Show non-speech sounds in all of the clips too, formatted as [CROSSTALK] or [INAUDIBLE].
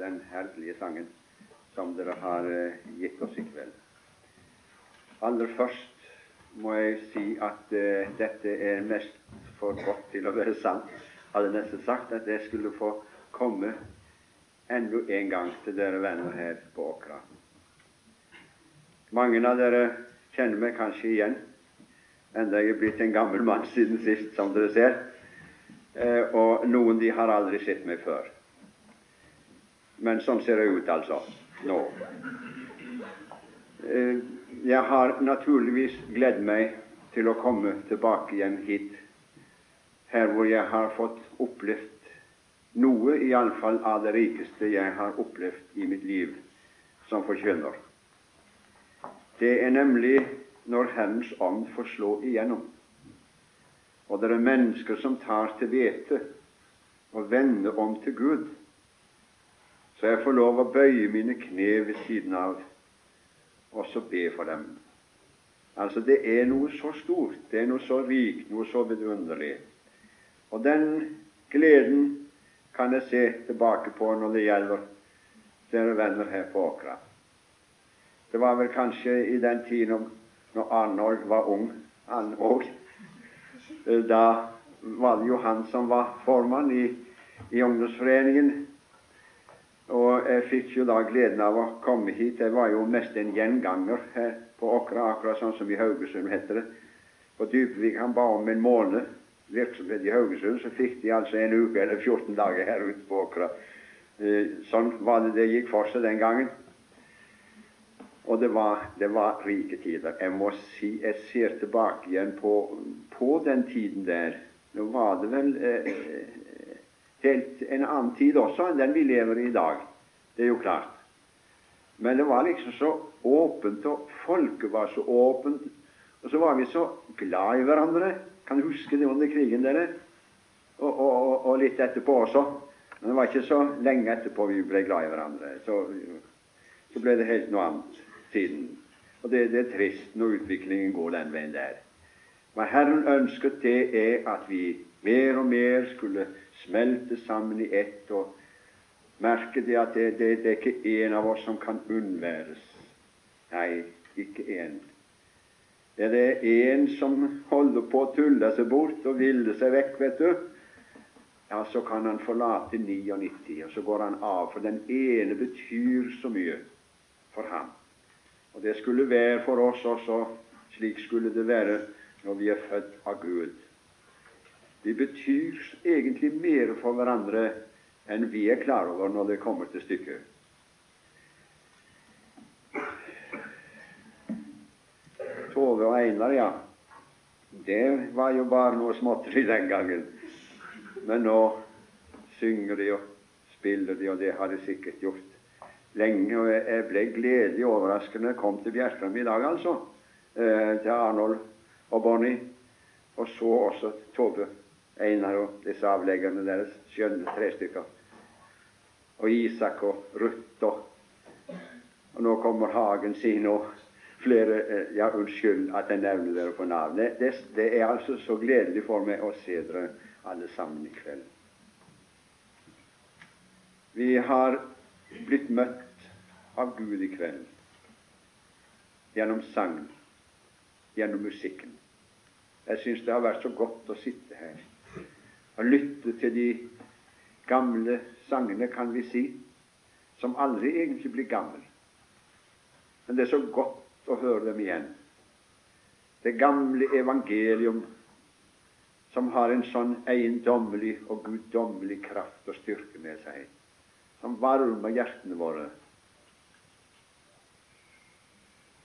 den herlige sangen som dere har eh, gitt oss i kveld. Aller først må jeg si at uh, dette er mest for godt til å være sant. Hadde nesten sagt at jeg skulle få komme enda en gang til dere venner her på Åkra. Mange av dere kjenner meg kanskje igjen, enda jeg er blitt en gammel mann siden sist, som dere ser. Uh, og noen de har aldri sett meg før. Men sånn ser det ut, altså, nå. Uh, jeg har naturligvis gledd meg til å komme tilbake igjen hit, her hvor jeg har fått opplevd noe, iallfall av det rikeste jeg har opplevd i mitt liv som forkynner. Det er nemlig når Herrens ånd får slå igjennom, og det er mennesker som tar til vete og vender om til Gud, så jeg får lov å bøye mine kne ved siden av og så be for dem. Altså, det er noe så stort, det er noe så rikt, noe så vidunderlig. Og den gleden kan jeg se tilbake på når det gjelder dere venner her på Åkra. Det var vel kanskje i den tiden når Arnold var ung, han òg. Da var det jo han som var formann i, i ungdomsforeningen. Og jeg fikk jo da gleden av å komme hit. Jeg var jo mest en gjenganger her på Åkra, akkurat sånn som i Haugesund heter det. På Dybvik han ba om en måned virksomhet i Haugesund, så fikk de altså en uke eller 14 dager her ute på Åkra. Eh, sånn var det det gikk for seg den gangen. Og det var, det var rike tider. Jeg må si jeg ser tilbake igjen på, på den tiden der. Nå var det vel eh, helt en annen tid også enn den vi lever i i dag. Det er jo klart. Men det var liksom så åpent, og folket var så åpent. Og så var vi så glad i hverandre. Kan du huske det under krigen, dere? Og, og, og, og, litt etterpå også. Men det var ikke så lenge etterpå vi ble glad i hverandre. Så, så ble det helt noe annet siden. Og det, det er trist når utviklingen går den veien der. Hva Herren ønsket, det er at vi mer og mer skulle smelte sammen i ett og merke det at det, det, det er ikke en av oss som kan unnværes. Nei, ikke en. Er det en som holder på å tulle seg bort og ville seg vekk, vet du, ja, så kan han forlate 99, og så går han av, for den ene betyr så mye for ham. Og det skulle være for oss også, slik skulle det være når vi er født av Gud. Vi betyr egentlig mer for hverandre enn vi er klar over når det kommer til stykket. Tove og Einar, ja. Det var jo bare noe småtteri den gangen. Men nå synger de og spiller de, og det har de sikkert gjort lenge. Og jeg ble gledelig overrasket når jeg kom til Bjerstrøm i dag, altså. Eh, til Arnold og Bonnie. Og så også Tove Einar og disse avleggerne deres, skjønne tre stykker. Og Isak og Ruth og, og nå kommer Hagen sin og flere eh, Ja, unnskyld at jeg nevner dere på navn. Det, det, det, er altså så gledelig for meg å se dere alle sammen i kveld. Vi har blitt møtt av Gud i kveld gjennom sang, gjennom musikken. Jeg syns det har vært så godt å sitte her og lytte til de gamle sangene, kan vi si, som aldri egentlig blir gammel. Men det er så godt å høre dem igjen. Det gamle evangelium som har en sånn eiendommelig og guddommelig kraft og styrke med seg, som varmer hjertene våre.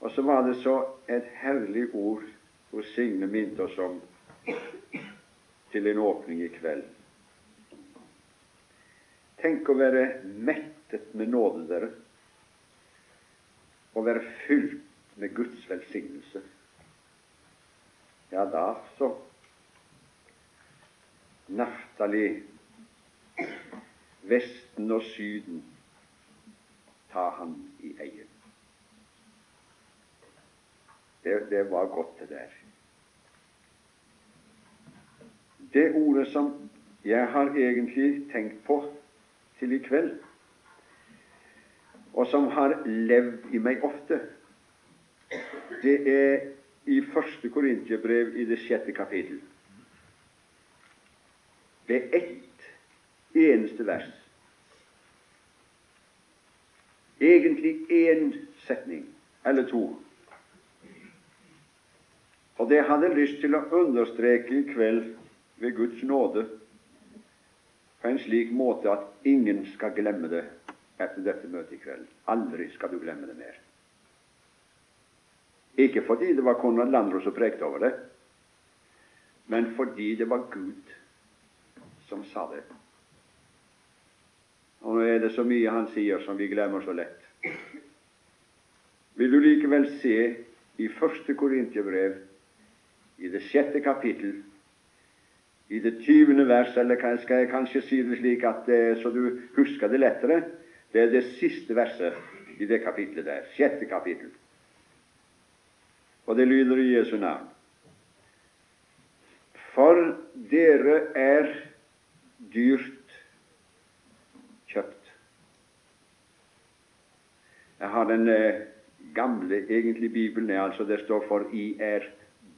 Og så var det så et herlig ord hvor Signe minte oss om til en åpning i kveld. Tenk å være mettet med nåde, dere, og være fylt med Guds velsignelse. Ja, da så Naftali, Vesten og Syden, ta han i eie. Det, det var godt, det der. Det ordet som jeg har egentlig tenkt på til i kveld, og som har levd i meg ofte, det er i første Korintiebrev i det sjette kapittel. Er ett eneste vers. Egentlig én setning eller to. Og det hadde jeg lyst til å understreke i kveld ved Guds nåde på en slik måte at ingen skal glemme det etter dette møtet i kveld. Aldri skal du glemme det mer. Ikke fordi det var Konrad Landro som prekte over det, men fordi det var Gud som sa det. Og nå er det så mye han sier som vi glemmer så lett. Vil du likevel se i første Korintiebrev i det sjette kapittel, i det tyvende vers, eller skal jeg kanskje si det slik at eh, så du husker det lettere Det er det siste verset i det kapitlet der. Sjette kapittel. Og det lyder i Jesu navn. For dere er dyrt kjøpt. Jeg har den eh, gamle egentlig Bibelen, altså det står for 'I er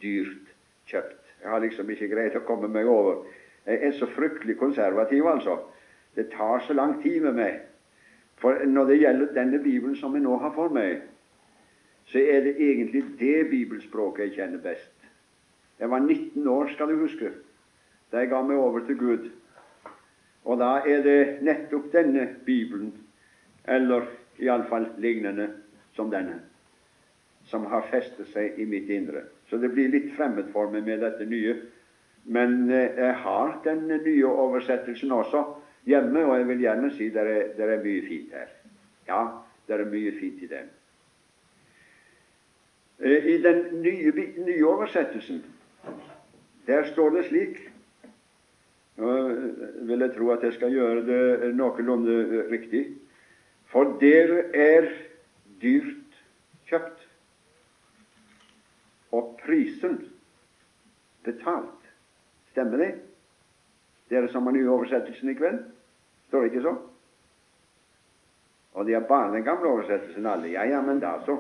dyrt kjøpt. Jeg har liksom ikke greid å komme meg over. Jeg er så fryktelig konservativ, altså. Det tar så lang tid med meg. For når det gjelder denne Bibelen som jeg nå har for meg, så er det egentlig det bibelspråket jeg kjenner best. Jeg var 19 år, skal du huske, da jeg ga meg over til Gud. Og da er det nettopp denne Bibelen, eller iallfall lignende som denne, som har festet seg i mitt indre. Så det blir litt fremmed for meg med dette nye. Men eh, jeg har den nye oversettelsen også hjemme, og jeg vil gjerne si det er, det er mye fint her. Ja, det er mye fint i den. Eh, I den nye, nye oversettelsen der står det slik Nå vil jeg tro at jeg skal gjøre det noenlunde riktig. For dere er dyrt kjøpt og prisen betalt. Stemmer det? Dere som har nye oversettelsen i kveld? Står det ikke så? Og de har bare den gamle oversettelsen, alle. Ja, ja, men da så.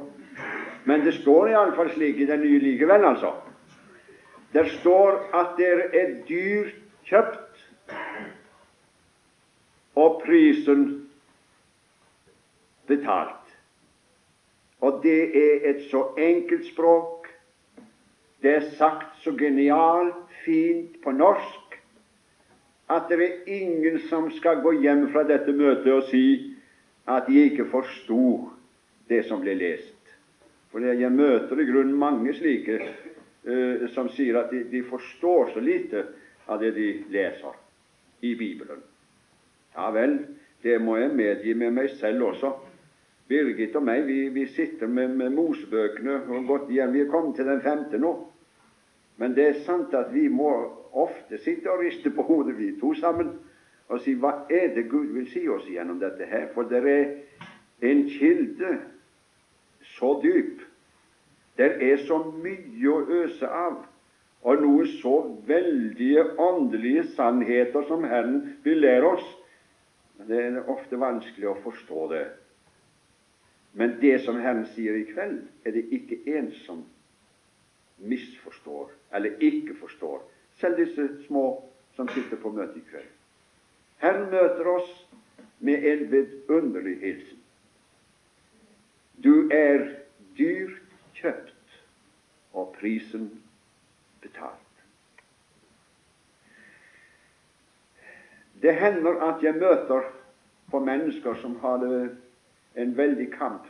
Men det står iallfall slik i den nye likevel, altså. Det står at dere er dyrt kjøpt, og prisen betalt. Og det er et så enkelt språk det er sagt så genialt fint på norsk at det er ingen som skal gå hjem fra dette møtet og si at de ikke forsto det som ble lest. For jeg møter i grunnen mange slike uh, som sier at de, de, forstår så lite av det de leser i Bibelen. Ja vel, det må jeg medgi med meg selv også. Birgit og meg vi, vi sitter med, med Mosebøkene og gått hjem. Vi er kommet til den femte nå. Men det er sant at vi må ofte sitte og riste på hodet, vi to sammen, og si hva er det Gud vil si oss gjennom dette her? For det er en kilde så dyp. Det er så mye å øse av, og noe så veldige åndelige sannheter som Herren vil lære oss. Det er ofte vanskelig å forstå det. Men det som Herren sier i kveld, er det ikke en som misforstår eller ikke forstår, selv disse små som sitter på møtet i kveld. Herren møter oss med en vidunderlig hilsen. Du er dyrt kjøpt og prisen betalt. Det hender at jeg møter på mennesker som har det en veldig kamp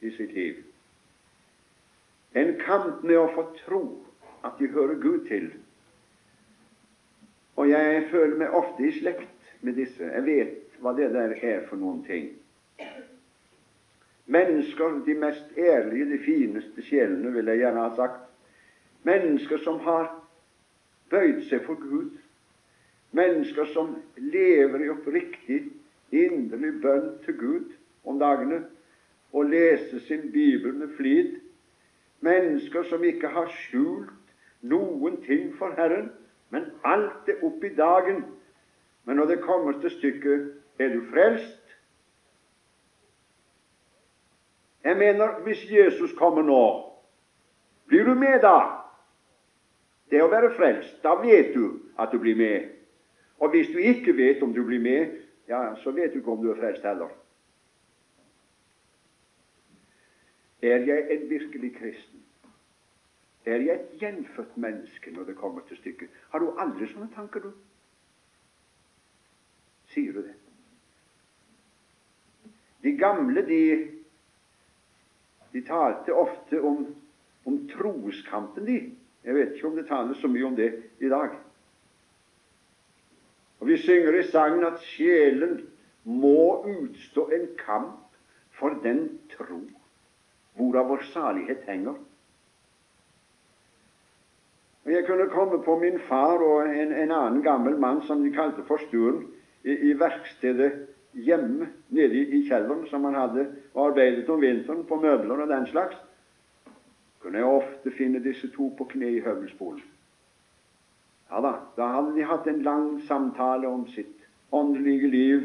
i sitt liv. En kamp med å få tro at de hører Gud til. Og jeg føler meg ofte i slekt med disse. Jeg vet hva det der er for noen ting. Mennesker, de mest ærlige, de fineste sjelene, vil jeg gjerne ha sagt. Mennesker som har bøyd seg for Gud. Mennesker som lever i oppriktig, inderlig bønn til Gud om dagene og lese sin bibel med flid. Mennesker som ikke har skjult noen ting for Herren, men alt er opp i dagen. Men når det kommer til stykket, er du frelst, Jeg mener, hvis Jesus kommer nå, blir du med da? Det å være frelst. Da vet du at du blir med. Og hvis du ikke vet om du blir med, ja, så vet du ikke om du er frelst heller. Er jeg en virkelig kristen? Er jeg et gjenfødt menneske når det kommer til stykket? Har du aldri sånne tanker, du? Sier du det? De gamle, de, de talte ofte om, om troskampen, de. Jeg vet ikke om det tales så mye om det i dag. Og Vi synger i sangen at sjelen må utstå en kamp for den tro hvorav vår salighet henger. Og Jeg kunne komme på min far og en, en annen gammel mann som de kalte for Sturen, i, i verkstedet hjemme nede i, i kjelleren som han hadde og arbeidet om vinteren på møbler og den slags. Kunne jeg ofte finne disse to på kne i høvelspolen. Ja da, da hadde de hatt en lang samtale om sitt åndelige liv,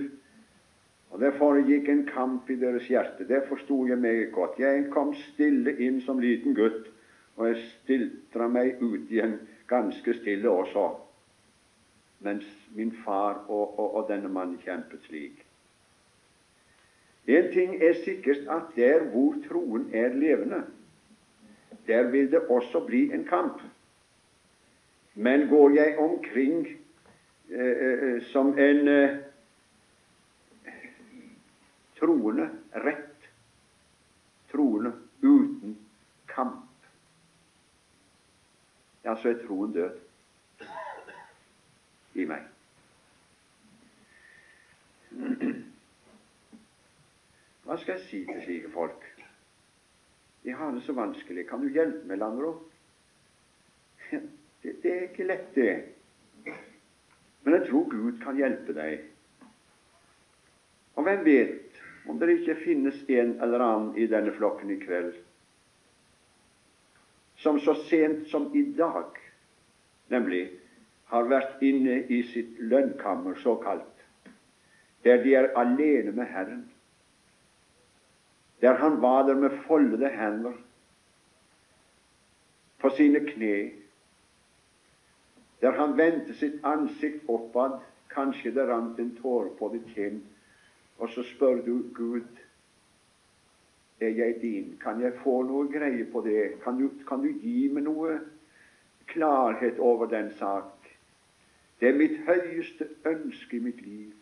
og det foregikk en kamp i deres hjerte. Det forsto jeg meget godt. Jeg kom stille inn som liten gutt og jeg stiltra meg ut igjen ganske stille også, mens min far og, og, og denne mannen kjempet slik. En ting er sikkert at der hvor troen er levende, der vil det også bli en kamp. Men går jeg omkring eh, eh som en eh, troende rett, troende uten kamp, ja, så er troen død i meg. Hva skal jeg si til slike folk? De har det så vanskelig. Kan du hjelpe meg, Landro? Det, det er ikke lett, det. Men jeg tror Gud kan hjelpe deg. Og hvem vet om det ikke finnes en eller annen i denne flokken i kveld som så sent som i dag nemlig har vært inne i sitt lønnkammer, såkalt, der de er alene med Herren, der han var der med foldede hender på sine kne, der han vendte sitt ansikt oppad, kanskje det rant en tåre på ditt kinn, og så spør du Gud er jeg din? Kan jeg få noe greie på det? Kan du, kan du gi meg noe klarhet over den sak? Det er mitt høyeste ønske i mitt liv,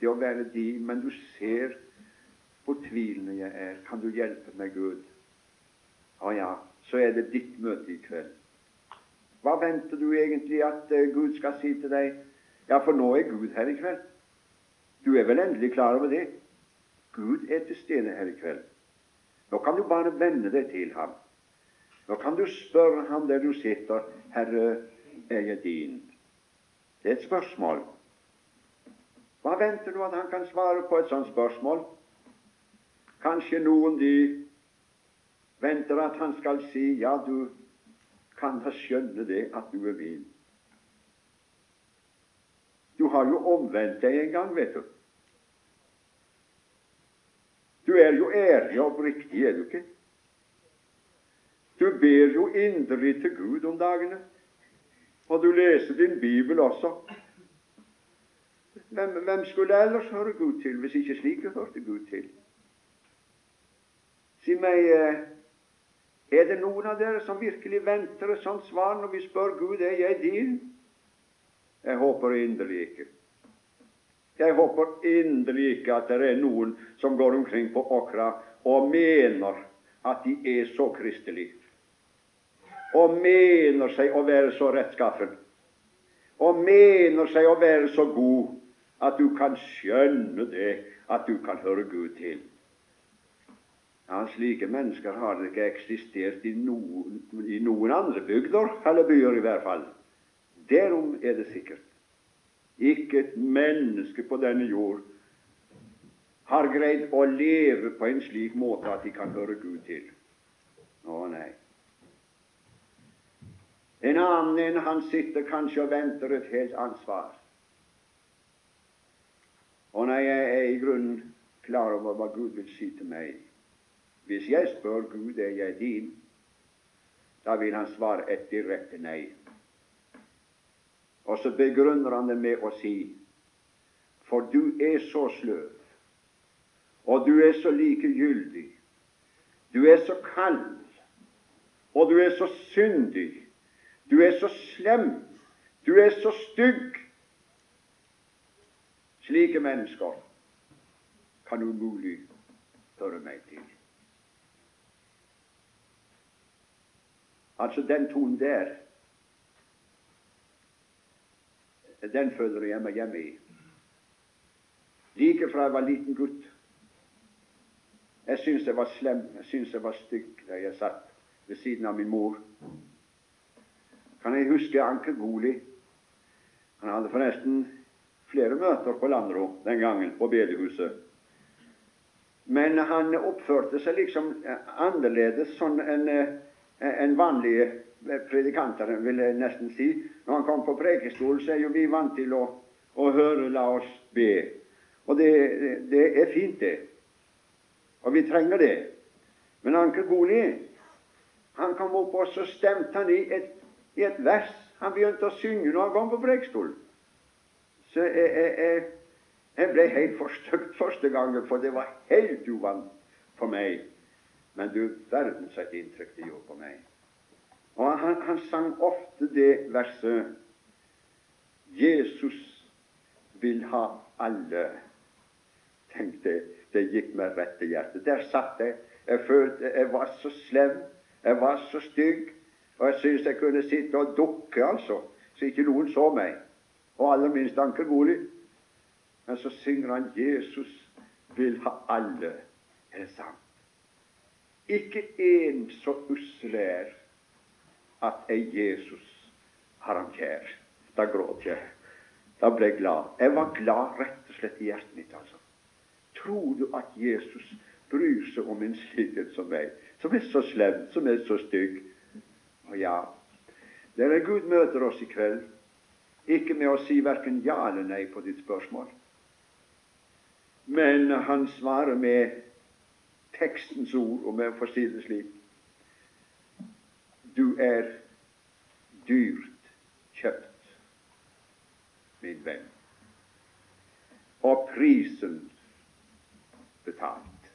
det å være din. Men du ser hvor tvilende jeg er. Kan du hjelpe meg, Gud? Å ja, så er det ditt møte i kveld. Hva venter du egentlig at uh, Gud skal si til deg? Ja, for nå er Gud her i kveld. Du er vel endelig klar over det? Gud er til stede her i kveld. Nå kan du bare vende deg til ham. Nå kan du spørre ham der du sitter, 'Herre, er jeg din?' Det er et spørsmål. Hva venter du at han kan svare på et sånt spørsmål? Kanskje noen de venter at han skal si, 'Ja, du kan da skjønne det at du er min'. Du har jo omvendt deg en gang, vet du. Du er jo ærlig og oppriktig, er du ikke? Du ber jo inderlig til Gud om dagene, og du leser din bibel også. Hvem, hvem skulle ellers høre Gud til, hvis ikke slike hørte Gud til? Si meg, eh, er det noen av dere som virkelig venter et sånt svar når vi spør Gud er jeg din? Jeg håper inderlig ikke. Jeg håper inderlig ikke at det er noen som går omkring på Åkra og mener at de er så kristelige, og mener seg å være så rettskaffen, og mener seg å være så god at du kan skjønne det, at du kan høre Gud til. Ja, Slike mennesker har ikke eksistert i noen, i noen andre bygder, eller byer i hvert fall. Derom er det sikkert. Ikke et menneske på denne jord har greid å leve på en slik måte at de kan høre Gud til. Å nei. En annen enn han sitter kanskje og venter et helt ansvar. Og nei, jeg er i grunnen klar over hva Gud vil si til meg Hvis jeg spør Gud er jeg din, da vil han svare et direkte nei. Og så begrunner han det med å si for du er så sløv, og du er så likegyldig, du er så kald, og du er så syndig, du er så slem, du er så stygg. Slike mennesker kan umulig høre meg til. Altså, den tonen der, den føler jeg meg hjemme i. Like fra jeg var liten gutt. Jeg syntes jeg var slem, jeg syntes jeg var stygg da jeg satt ved siden av min mor. Kan jeg huske Anker Goli? Han hadde forresten flere møter på Landro den gangen, på bedehuset. Men han oppførte seg liksom annerledes sånn enn en vanlige predikanter, vil jeg nesten si. Når han kom på prekestolen, så er jo vi vant til å, å høre 'la oss be'. Og det, det, er fint, det. Og vi trenger det. Men Anker Goli han kom opp, og så stemte han i et, i et vers. Han begynte å synge når han kom på prekestolen. Så jeg, jeg, jeg, ble helt forstøkt første gangen, for det var helt uvant for meg. Men du verdens et inntrykk det gjorde på meg. Og han, han sang ofte det verset Jesus vil ha alle. Tenk det, det gikk meg rett i hjertet. Der satt jeg. Jeg følte jeg var så slem, jeg var så stygg, og jeg syntes jeg kunne sitte og dukke, altså, så ikke noen så meg. Og aller minst Anker Goli. Men så synger han 'Jesus vil ha alle'. Er det sant? Ikke en så ussel er at ei Jesus har han kjær. Da gråt jeg. Da ble jeg glad. Jeg var glad rett og slett i hjertet mitt. altså. Tror du at Jesus bryr seg om en slik som meg, som er så slem, som er så stygg? Og ja, dere Gud møter oss i kveld, ikke med å si verken ja eller nei på ditt spørsmål, men han svarer med tekstens ord, om jeg får si det slik. Du er dyrt kjøpt, min venn, og prisen betalt.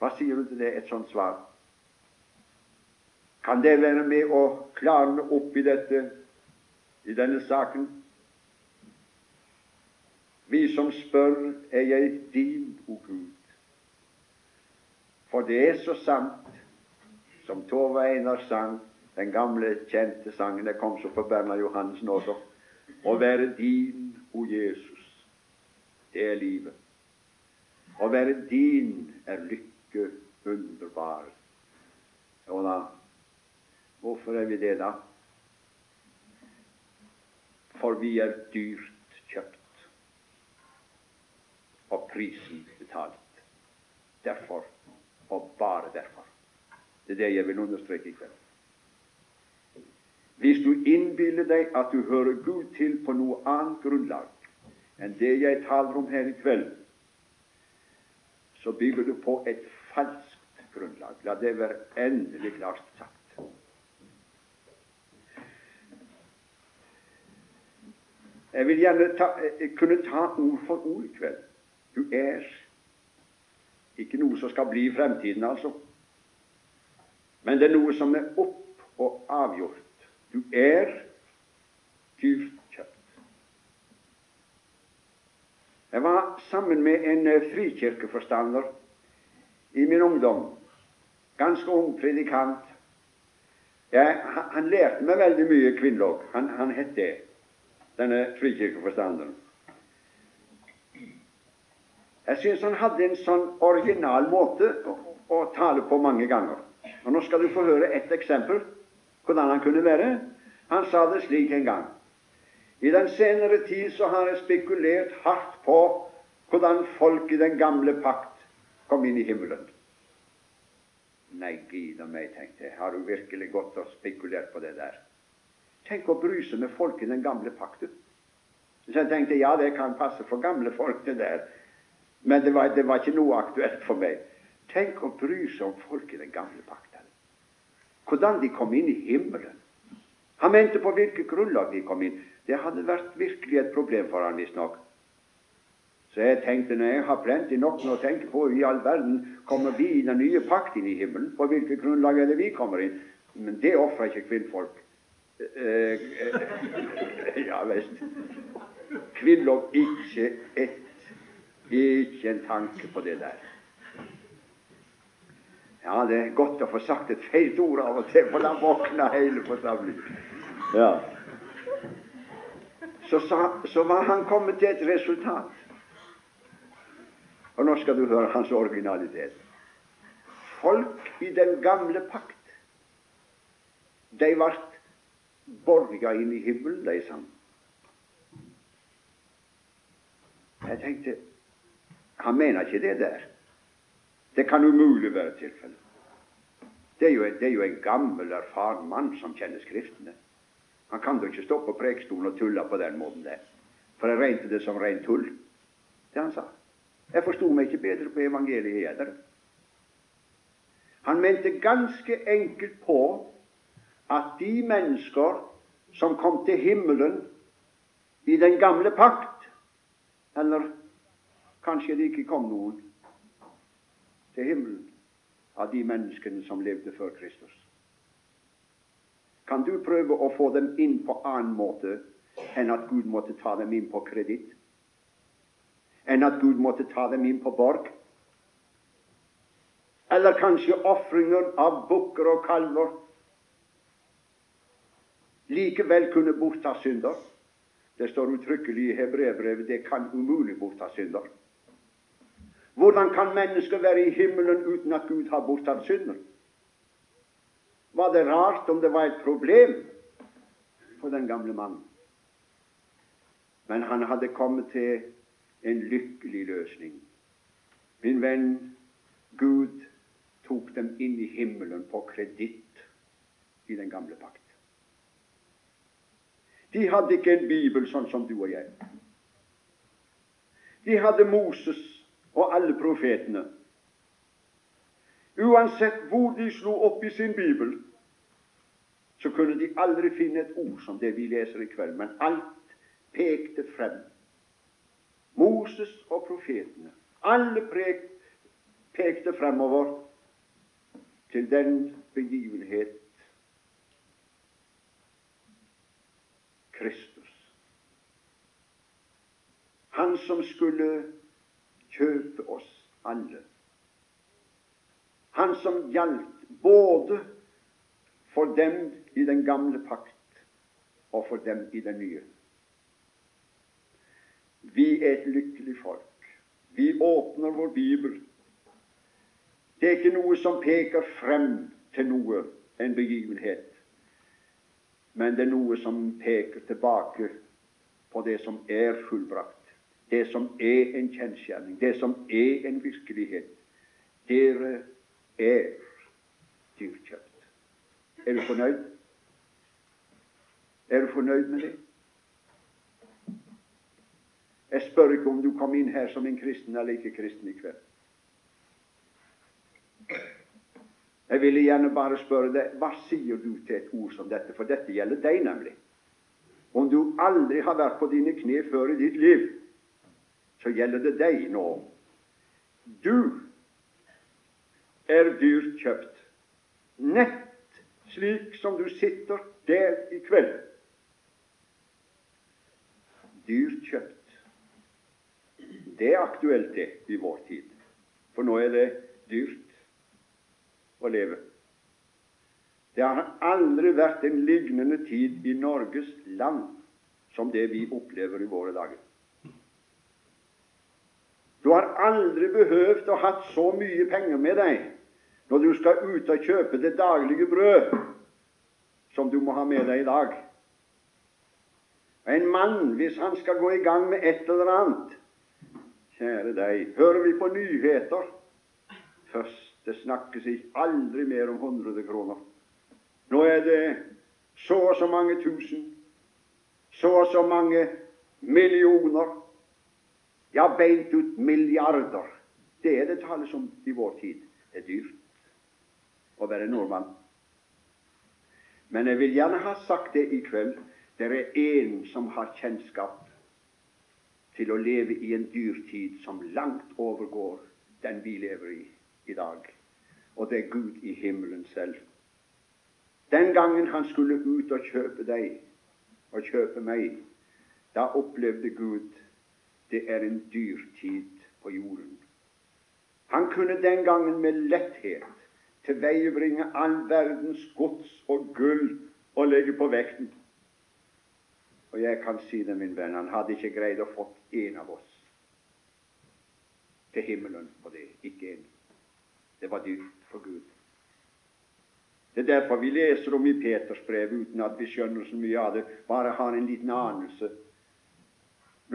Hva sier du til det, et sånt svar? Kan det være med å klarne opp i dette, i denne saken? Vi som spør, er jeg din, o Gud? For det er så sant som Tove Einar sang, den gamle, kjente sangen Det kom så på Bernhard Johansen også. Å være din, o Jesus, det er livet. Å være din er lykke underbar. Og da Hvorfor er vi det, da? For vi er dyrt kjøpt, og prisen betalt. Derfor og bare derfor. Det er det jeg vil understreke i kveld. Hvis du innbiller deg at du hører Gud til på noe annet grunnlag enn det jeg taler om her i kveld, så bygger du på et falskt grunnlag. La det være endelig klart sagt. Jeg vil gjerne ta, kunne ta ord for ord i kveld. Du er ikke noe som skal bli i fremtiden, altså. Men det er noe som er opp og avgjort. Du er dyrt kjøpt. Jeg var sammen med en eh, frikirkeforstander i min ungdom. Ganske ung predikant. Jeg, han lærte meg veldig mye kvinnelog. Han, han het det, denne frikirkeforstanderen. Jeg syns han hadde en sånn original måte å, å, tale på mange ganger. Og Nå skal du få høre ett eksempel hvordan han kunne være. Han sa det slik en gang. I den senere tid så har jeg spekulert hardt på hvordan folk i den gamle pakt kom inn i himmelen. Nei, gid og meg, tenkte jeg, har du virkelig gått og spekulert på det der? Tenk å bry seg med folk i den gamle pakten. Så jeg tenkte ja, det kan passe for gamle folk, det der. Men det var, det var ikke noe aktuelt for meg. Tenk å bry seg om folk i den gamle pakten. Hvordan de kom inn i himmelen. Han mente på hvilket grunnlag de kom inn. Det hadde vært virkelig et problem for han visstnok. Så jeg tenkte når jeg har plenty nok med å tenke på i all verden kommer vi i den nye pakt inn i himmelen, på hvilket grunnlag er det vi kommer inn? Men det ofrer ikke kvinnfolk. Eh, eh, [LAUGHS] ja visst. Kvinner ikke ett ikke en tanke på det der. Ja, det er godt å få sagt et feil ord av og til, for da våkner hele forsamlingen. Ja. Så, sa, så var han kommet til et resultat. Og nå skal du høre hans originalitet. Folk i den gamle pakt, de ble borga inn i himmelen, de sammen. Jeg tenkte Han mener ikke det der. Det kan umulig være tilfellet. Det, det, er jo en gammel, erfaren mann som kjenner Skriftene. Han kan da ikke stå på prekestolen og tulle på den måten der. For jeg regnet det som rent tull, det han sa. Jeg forsto meg ikke bedre på evangeliet heller. Han mente ganske enkelt på at de mennesker som kom til himmelen i den gamle pakt, eller kanskje det ikke kom noen til himmelen av de menneskene som levde før Kristus. Kan du prøve å få dem inn på annen måte enn at Gud måtte ta dem inn på kreditt? enn at Gud måtte ta dem inn på borg? Eller kanskje ofringer av bukker og kalver likevel kunne bortta synder? Det står uttrykkelig i Hebreerbrevet det kan umulig bortta synder. Hvordan kan mennesker være i himmelen uten at Gud har bortsatt synder? Var det rart om det var et problem for den gamle mannen? Men han hadde kommet til en lykkelig løsning. Min venn, Gud tok dem inn i himmelen på kreditt i den gamle pakt. De hadde ikke en bibel sånn som du og jeg. De hadde Moses og alle profetene. Uansett hvor de slo opp i sin bibel, så kunne de aldri finne et ord som det vi leser i kveld, men alt pekte frem Moses og profetene. Alle pekte fremover til den begivenhet Kristus. Han som skulle kjøpe oss alle. Han som gjaldt både for dem i den gamle pakt og for dem i den nye. Vi er et lykkelig folk. Vi åpner vår bibel. Det er ikke noe som peker frem til noe, en begivenhet, men det er noe som peker tilbake på det som er fullbrakt, det som er en kjensgjerning, det som er en virkelighet. Dere er dyrkjøpt. Er du fornøyd? Er du fornøyd med det? Jeg spør ikke om du kom inn her som en kristen eller ikke kristen i kveld. Jeg ville gjerne bare spørre deg hva sier du til et ord som dette, for dette gjelder deg, nemlig. Om du aldri har vært på dine kne før i ditt liv, så gjelder det deg nå. Du er dyrt kjøpt, nett slik som du sitter der i kveld. Dyrt kjøpt. Det er aktuelt, det, i vår tid. For nå er det dyrt å leve. Det har aldri vært en lignende tid i Norges land som det vi opplever i våre dager. Du har aldri behøvd å ha så mye penger med deg når du skal ut og kjøpe det daglige brød som du må ha med deg i dag. En mann, hvis han skal gå i gang med et eller annet, Kjære deg, hører vi på nyheter Først, det snakkes ikke aldri mer om hundrede kroner. Nå er det så og så mange tusen, så og så mange millioner, ja, beint ut milliarder. Det er det tales om i vår tid. Er dyrt å være nordmann. Men jeg vil gjerne ha sagt det i kveld. Det er en som har kjennskap til å leve i en dyrtid som langt overgår den vi lever i i dag. Og det er Gud i himmelen selv. Den gangen han skulle ut og kjøpe deg og kjøpe meg, da opplevde Gud det er en dyrtid på jorden. Han kunne den gangen med letthet tilveiebringe all verdens gods og gull og legge på vekten. Og jeg kan si det, min venn, han hadde ikke greid å få en av oss til himmelen på det. Ikke en. Det var dyrt for Gud. Det er derfor vi leser om i Peters brev uten at vi skjønner så mye av det, bare har en liten anelse.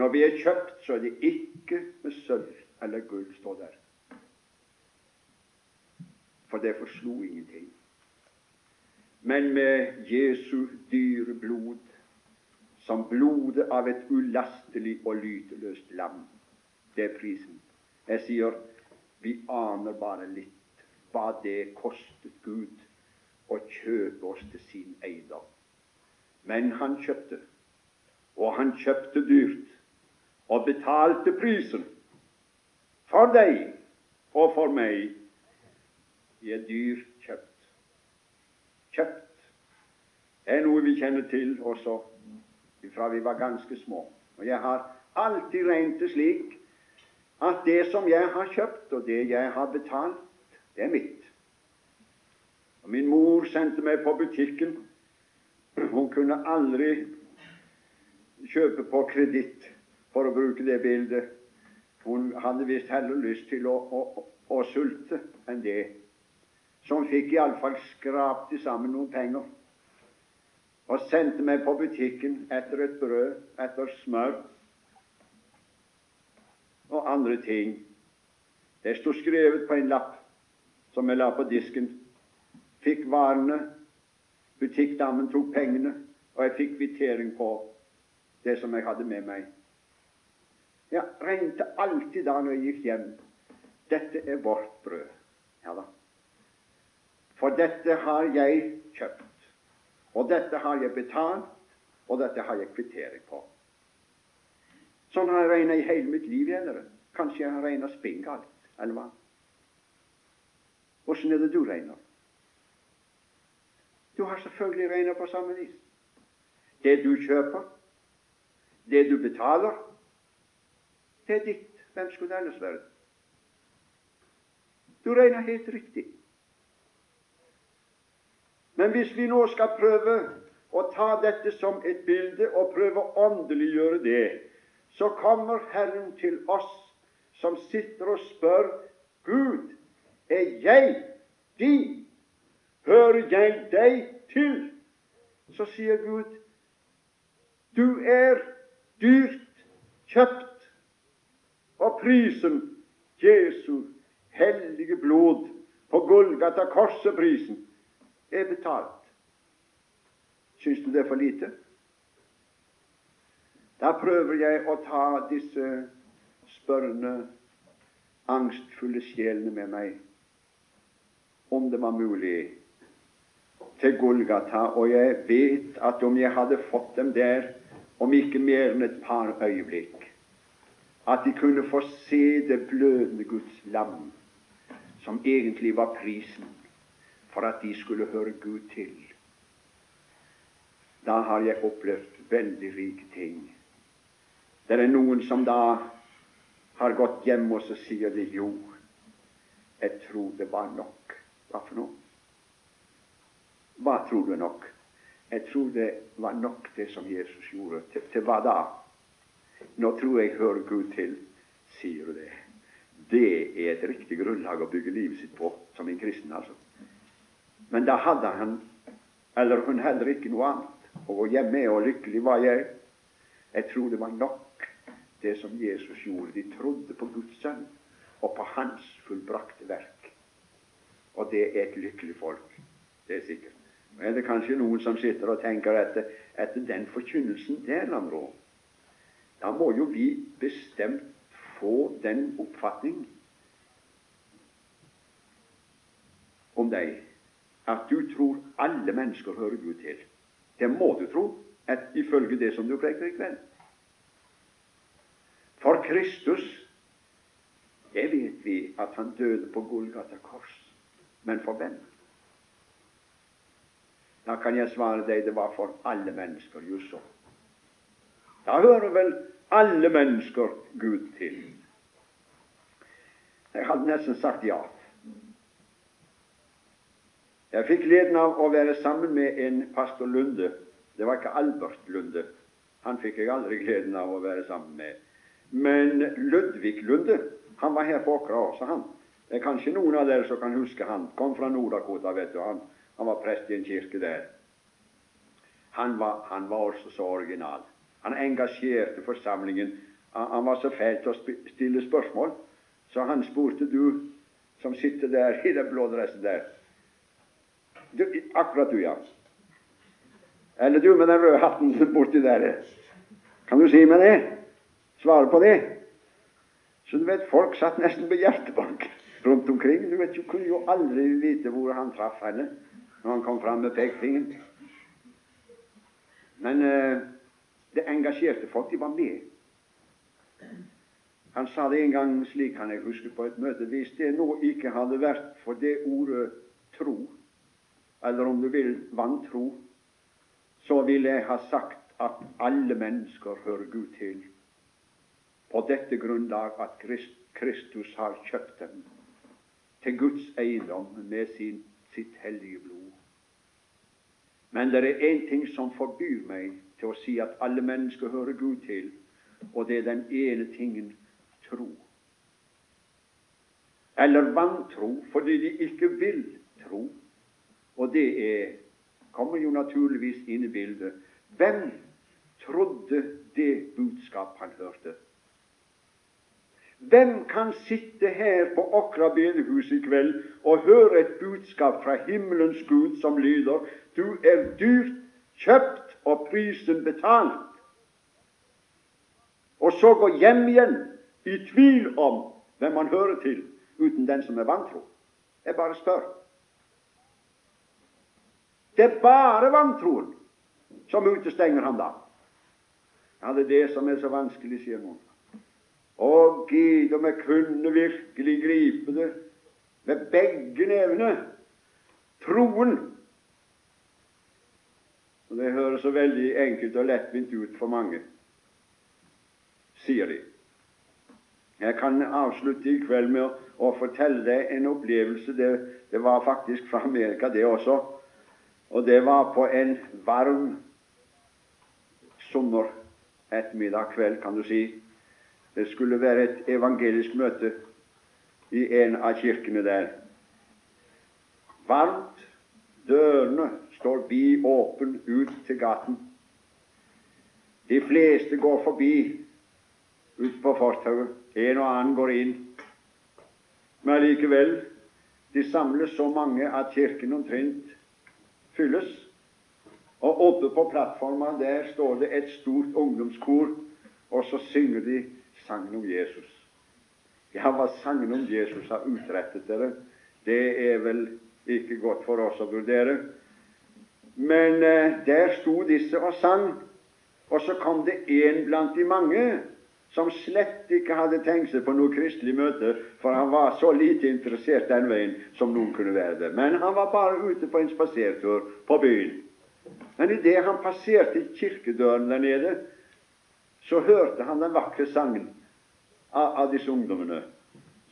Når vi er kjøpt, så er det ikke med sølv eller gull, står der. For det forslo ingenting. Men med Jesu dyre blod, som blodet av et ulastelig og lyteløst lam. Det er prisen. Jeg sier vi aner bare litt hva det kostet Gud å kjøpe oss til sin eiendom. Men han kjøpte, og han kjøpte dyrt, og betalte prisen for deg og for meg. Vi er dyrt kjøpt. Kjøpt er noe vi kjenner til også fra vi var ganske små. Og jeg har alltid regnet det slik at det som jeg har kjøpt, og det jeg har betalt, det er mitt. Og Min mor sendte meg på butikken. Hun kunne aldri kjøpe på kreditt, for å bruke det bildet. Hun hadde visst heller lyst til å, å, å sulte enn det. Så hun fikk iallfall skrapt sammen noen penger og sendte meg på butikken etter et brød, etter smør og andre ting. Det sto skrevet på en lapp som jeg la på disken fikk varene, butikkdamen tok pengene, og jeg fikk kvittering på det som jeg hadde med meg. Jeg regnet alltid da når jeg gikk hjem dette er vårt brød. Ja da. For dette har jeg kjøpt, og dette har jeg betalt, og dette har jeg kvittering på. Sånn har jeg regna i hele mitt liv. Eller. Kanskje jeg har regna spinngalt, eller hva? Åssen er det du regner? Du har selvfølgelig regna på samme vis. Det du kjøper, det du betaler, er ditt. Hvem skulle det ellers være? Du regner helt riktig. Men hvis vi nå skal prøve å ta dette som et bilde og prøve å åndeliggjøre det, så kommer Herren til oss som sitter og spør Gud, er jeg din? hører jeg deg til. Så sier Gud, du er dyrt kjøpt, og prisen, Jesu hellige blod på Golgata korset-prisen, er betalt. Syns du det er for lite? Da prøver jeg å ta disse spørrende, angstfulle sjelene med meg, om det var mulig til Golgata, og jeg vet at om jeg hadde fått dem der om ikke mer enn et par øyeblikk, at de kunne få se det blødende Guds lam, som egentlig var prisen for at de skulle høre Gud til. Da har jeg opplevd veldig rike ting. Det er noen som da har gått hjem, og så sier de jo, jeg tror det var nok. Hva for noe? Hva tror du nok? Jeg tror det var nok det som Jesus gjorde. Til, til hva da? Nå tror jeg hører Gud til, sier du det. Det er et riktig grunnlag å bygge livet sitt på som en kristen, altså. Men da hadde han, eller hun heller ikke noe annet å gå hjem med, og lykkelig var jeg. Jeg tror det var nok det som Jesus gjorde. De trodde på Guds sønn og på hans fullbrakte verk. Og det er et lykkelig folk. Det er sikkert. Er det kanskje noen som sitter og tenker etter, etter den forkynnelsen der, Landrå. Da må jo vi bestemt få den oppfatning om deg at du tror alle mennesker hører Gud til. Det må du tro, at, ifølge det som du preker i kveld. For Kristus, det vet vi at han døde på Golgata kors. Men for hvem? Da kan jeg svare deg det var for alle mennesker, just så. Da hører vel alle mennesker Gud til. Jeg hadde nesten sagt ja. Jeg fikk gleden av å være sammen med en pastor Lunde. Det var ikke Albert Lunde. Han fikk jeg aldri gleden av å være sammen med. Men Ludvig Lunde han var her på Åkra også, han. Det er kanskje noen av dere som kan huske han. Kom fra Nord-Dakota, vet du. Han, han var prest i en kirke der. Han var, han var også så original. Han engasjerte forsamlingen. Han, var så fæl til å stille spørsmål, så han spurte du som sitter der i den blå dressen der du, akkurat du, ja. Eller du med den røde hatten [LAUGHS] borti der. Kan du si meg det? Svare på det? Så du vet, folk satt nesten på hjertebank rundt omkring. Du vet, du kunne jo aldri vite hvor han traff henne når han kom fram med pekefingeren. Men eh, det engasjerte folk. De var med. Han sa det en gang slik kan jeg huske på et møte. Hvis det nå ikke hadde vært for det ordet tro, eller om du vil vantro, så ville jeg ha sagt at alle mennesker hører Gud til, på dette grunnlag at Kristus har kjøpt dem til Guds eiendom med sin, sitt hellige blod. Men det er én ting som forbyr meg til å si at alle mennesker hører Gud til, og det er den ene tingen tro. Eller vantro fordi de ikke vil tro. Og det er, kommer jo naturligvis inn i bildet. Hvem trodde det budskap han hørte? Hvem kan sitte her på Åkra bedehus i kveld og høre et budskap fra himmelens Gud som lyder Du er dyrt kjøpt og prisen betalt. Og så gå hjem igjen i tvil om hvem man hører til, uten den som er vantro. Jeg bare spør. Det er bare vantroen som utestenger ham da. Ja, det er det som er så vanskelig, sier noen. Å Gud, om jeg kunne virkelig gripe det med begge nevene troen. Og Det høres så veldig enkelt og lettvint ut for mange, sier de. Jeg kan avslutte i kveld med å, å fortelle deg en opplevelse. Det, det var faktisk fra Amerika, det også. Og det var på en varm sommer ettermiddag kveld, kan du si. Det skulle være et evangelisk møte i en av kirkene der. Varmt. Dørene står «Vi åpen ut til gaten. De fleste går forbi ut på fortauet. En og annen går inn. Men likevel, de samles så mange at kirken omtrent fylles. Og oppe på plattforma der står det et stort ungdomskor, og så synger de sangen om Jesus. Ja, hva sangen om Jesus har utrettet dere, det er vel ikke godt for oss å vurdere. Men eh, der sto disse og sang, og så kom det en blant de mange som slett ikke hadde tenkt seg på noe kristelig møte, for han var så lite interessert den veien som noen kunne være det. Men han var bare ute på en spasertur på byen. Men idet han passerte kirkedøren der nede, så hørte han den vakre sangen av, av disse ungdommene.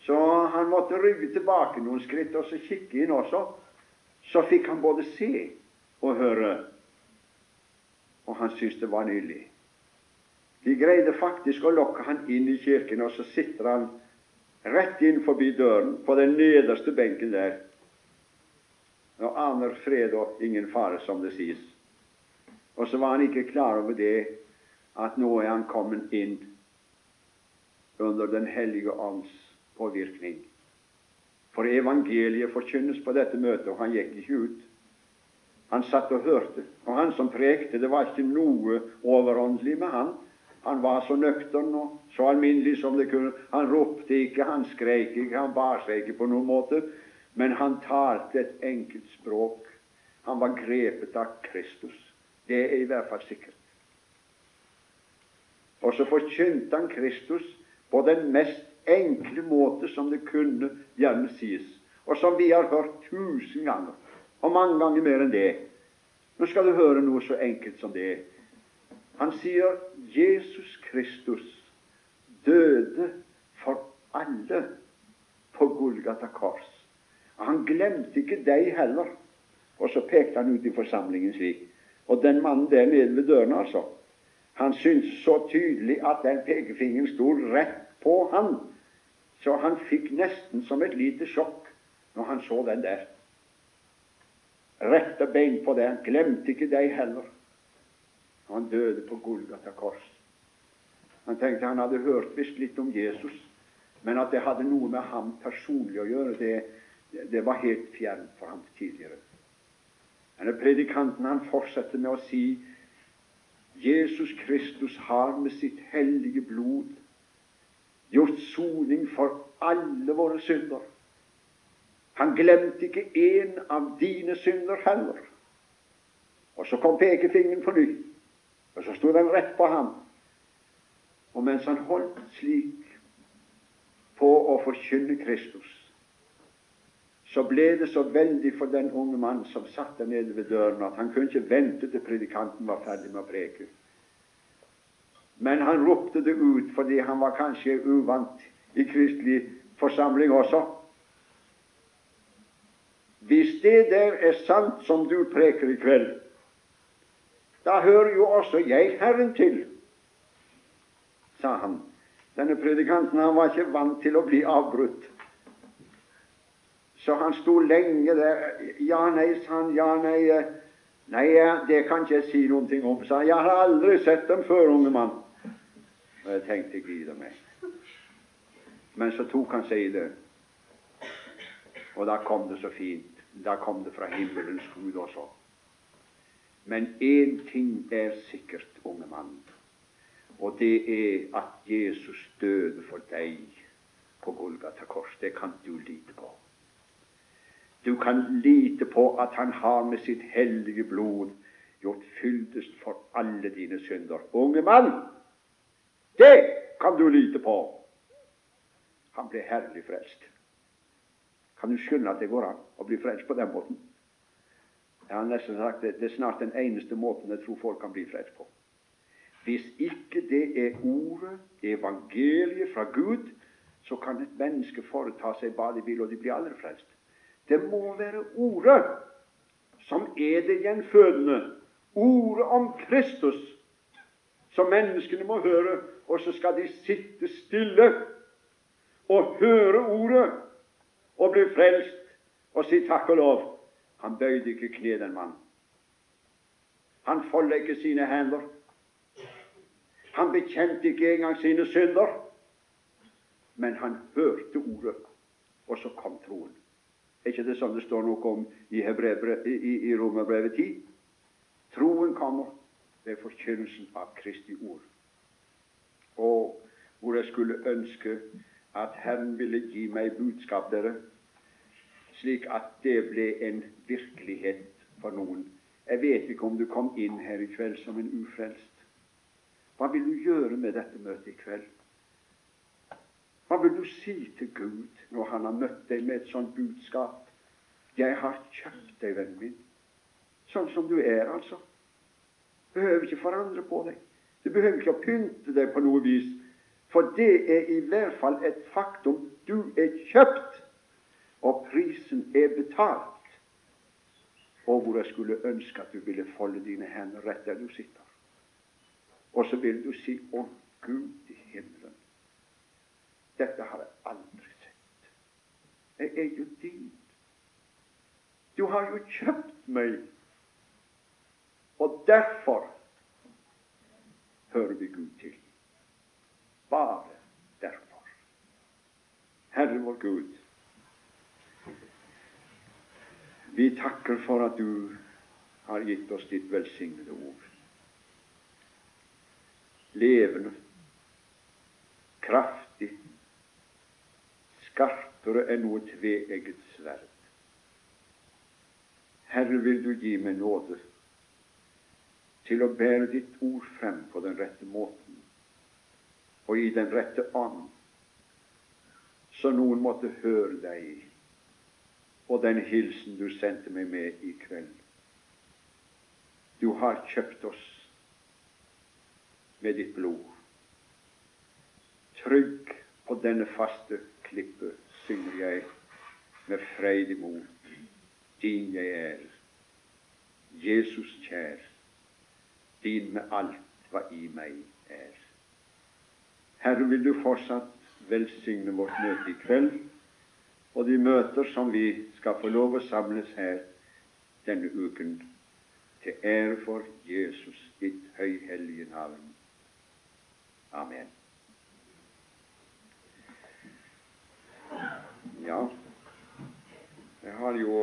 Så han måtte rygge tilbake noen skritt og så kikke inn også. Så fikk han både se og høre, og han syntes det var nydelig. De greide faktisk å lokke han inn i kirken, og så sitter han rett inn forbi døren på den nederste benken der og aner fred og ingen fare, som det sies. Og så var han ikke klar over det at nå er han kommet inn under Den hellige ånds påvirkning. For evangeliet forkynnes på dette møtet, og han gikk ikke ut. Han satt og hørte, og han som prekte, det var ikke noe overåndelig med han. Han var så nøktern og så alminnelig som det kunne. Han ropte ikke, han skreik ikke, han bar seg ikke på noen måte. men han talte et enkelt språk. Han var grepet av Kristus. Det er i hvert fall sikkert. Og så forkynte han Kristus på den mest enkle måte som det kunne gjerne sies, og som vi har hørt tusen ganger, og mange ganger mer enn det. Nå skal du høre noe så enkelt som det. Han sier Jesus Kristus døde for alle på Golgata kors. Han glemte ikke deg heller. Og så pekte han ut i forsamlingen slik. Og den mannen der nede ved dørene, altså, han syntes så tydelig at den pekefingeren sto rett på han, så han fikk nesten som et lite sjokk når han så den der. Rette bein på det. Han glemte ikke deg heller. Han døde på Golgata kors. Han tenkte han hadde hørt visst litt om Jesus, men at det hadde noe med ham personlig å gjøre, det, det var helt fjernt for ham tidligere. Denne predikanten han fortsetter med å si Jesus Kristus har med sitt hellige blod gjort soning for alle våre synder. Han glemte ikke én av dine synder heller. Og så kom pekefingeren på ny, og så sto den rett på ham. Og mens han holdt slik på å forkynne Kristus, så ble det så veldig for den unge mann som satt der nede ved døren, at han kunne ikke vente til predikanten var ferdig med å preke. Men han ropte det ut fordi han var kanskje uvant i kristelig forsamling også. Hvis det der er sant som du preker i kveld, da hører jo også jeg Herren til, sa han. Denne predikanten han var ikke vant til å bli avbrutt. Så han sto lenge der. Ja, nei, sa han. Ja, nei. Eh, nei, det kan ikke jeg si noe om, sa han. Jeg har aldri sett dem før, unge mann. Og jeg tenkte gid meg. Men så tok han seg i det. Og da kom det så fint. Da kom det fra himmelens Gud også. Men én ting er sikkert, unge mann, og det er at Jesus døde for deg på Golgata kors. Det kan du lite på. Du kan lite på at Han har med sitt hellige blod gjort fyldest for alle dine synder. Unge mann, det kan du lite på. Han ble herlig frelst. Kan du skjønne at det går an å bli frelst på den måten? Jeg har nesten sagt det, det er snart den eneste måten jeg tror folk kan bli frelst på. Hvis ikke det er ordet, evangeliet fra Gud, så kan et menneske foreta seg hva de vil, og de blir aldri frelst. Det må være Ordet som er det gjenfødende. Ordet om Kristus som menneskene må høre, og så skal de sitte stille og høre Ordet og bli frelst og si takk og lov. Han bøyde ikke kne, den mann. Han foldet ikke sine hender. Han bekjente ikke engang sine synder. Men han hørte Ordet, og så kom troen. Er ikke det sånn det står noe om i, i, i Romerbrevet 10? Troen kommer ved forkynnelsen av Kristi ord. Og hvor jeg skulle ønske at Herren ville gi meg budskap, dere, slik at det ble en virkelighet for noen. Jeg vet ikke om du kom inn her i kveld som en ufrelst. Hva vil du gjøre med dette møtet i kveld? Hva vil du si til Gud når Han har møtt deg med et sånt budskap? Jeg har kjøpt deg, vennen min, sånn som du er, altså. Du behøver ikke forandre på deg. Du behøver ikke å pynte deg på noe vis. For det er i hvert fall et faktum. Du er kjøpt, og prisen er betalt. Og hvor jeg skulle ønske at du ville folde dine hender rett der du sitter. Og så vil du si Å, Gud i himmelen. Dette har jeg aldri sett. Jeg er jo din. Du har jo kjøpt meg. Og derfor hører vi Gud til. Bare derfor. Herre vår Gud, vi takker for at du har gitt oss ditt velsignede ord. Levende, kraftig, skarpere enn noe tveegget sverd. Herre, vil du gi meg nåde til å bære ditt ord frem på den rette måten og i den rette ånd, så noen måtte høre deg og den hilsen du sendte meg med i kveld. Du har kjøpt oss med ditt blod. Trygg på denne faste klippe synger jeg med freidig mot. Din jeg er, Jesus kjær, din med alt hva i meg er. Herre, vil du fortsatt velsigne vårt møte i kveld, og de møter som vi skal få lov å samles her denne uken, til ære for Jesus ditt høyhellige navn. Amen. Ja, jeg har jo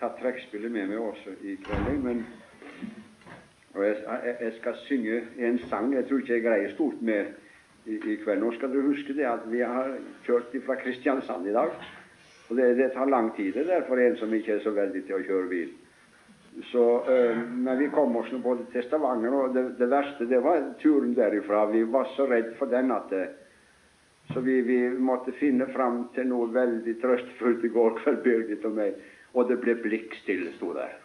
tatt trekkspillet med meg også i kveld, men og jeg, jeg, skal synge en sang jeg tror ikke jeg greier stort med i, kveld. Nå skal du huske det at vi har kjørt fra Kristiansand i dag. Og det, det tar lang tid det der for en som ikke er så veldig til å kjøre bil. Så, øh, men vi kom oss nå både til Stavanger, og det, det, verste det var turen derifra. Vi var så redd for den at det, så vi, vi, måtte finne fram til noe veldig trøstfullt i går kveld, Birgit og meg. Og det ble blikkstille, sto der.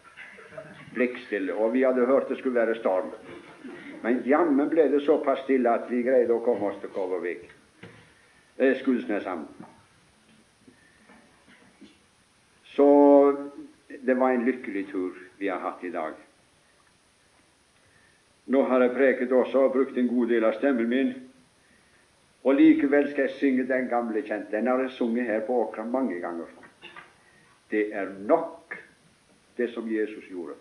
Blikkstille. Og vi hadde hørt det skulle være storm. Men jammen ble det såpass stille at vi greide å komme oss til Kovervik. Eh, Skudsneshamn. Så det var en lykkelig tur vi har hatt i dag. Nå har jeg preket også og brukt en god del av stemmen min og likevel skal jeg synge den gamle kjente. Den har jeg sunget her på Åkra mange ganger. Det er nok, det som Jesus gjorde.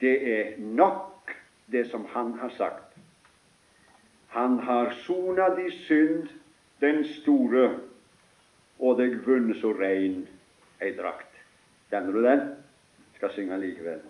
Det er nok, det som Han har sagt. Han har sona di synd, den store, og deg vunnet så rein ei drakt. Kjenner du den? Skal synge likevel.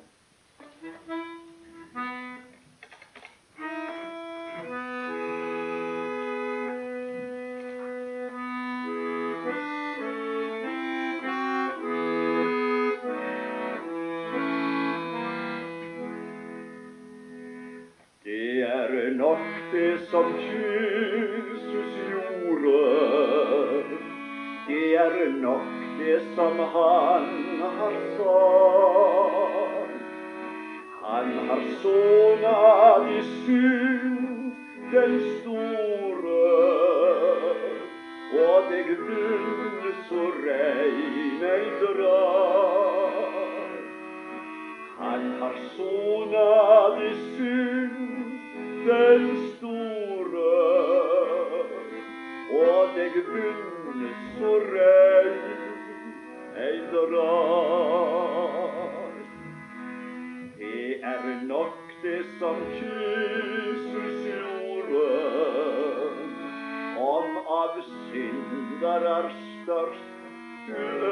Den store, og deg vunnet så rein ei drar. Han har sona di synd den deg vunnet så rein ei drar. Det er nok det som Jesus gjorde, om av synder er størst er.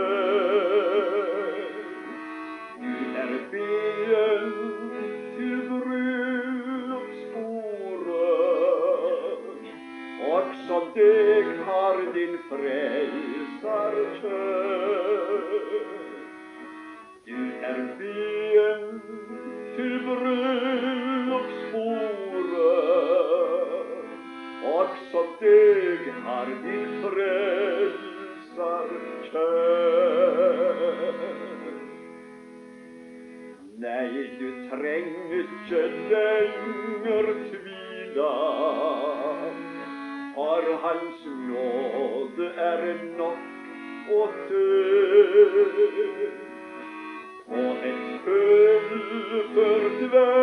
Du er byen til bryllupsbordet, også deg har din frelser kjød. Du er byen til bryllupsbordet, også deg har din frelser kjær. Nei, du trenger lenger tvila for Hans nåde er nok å dø. Og en fullført verk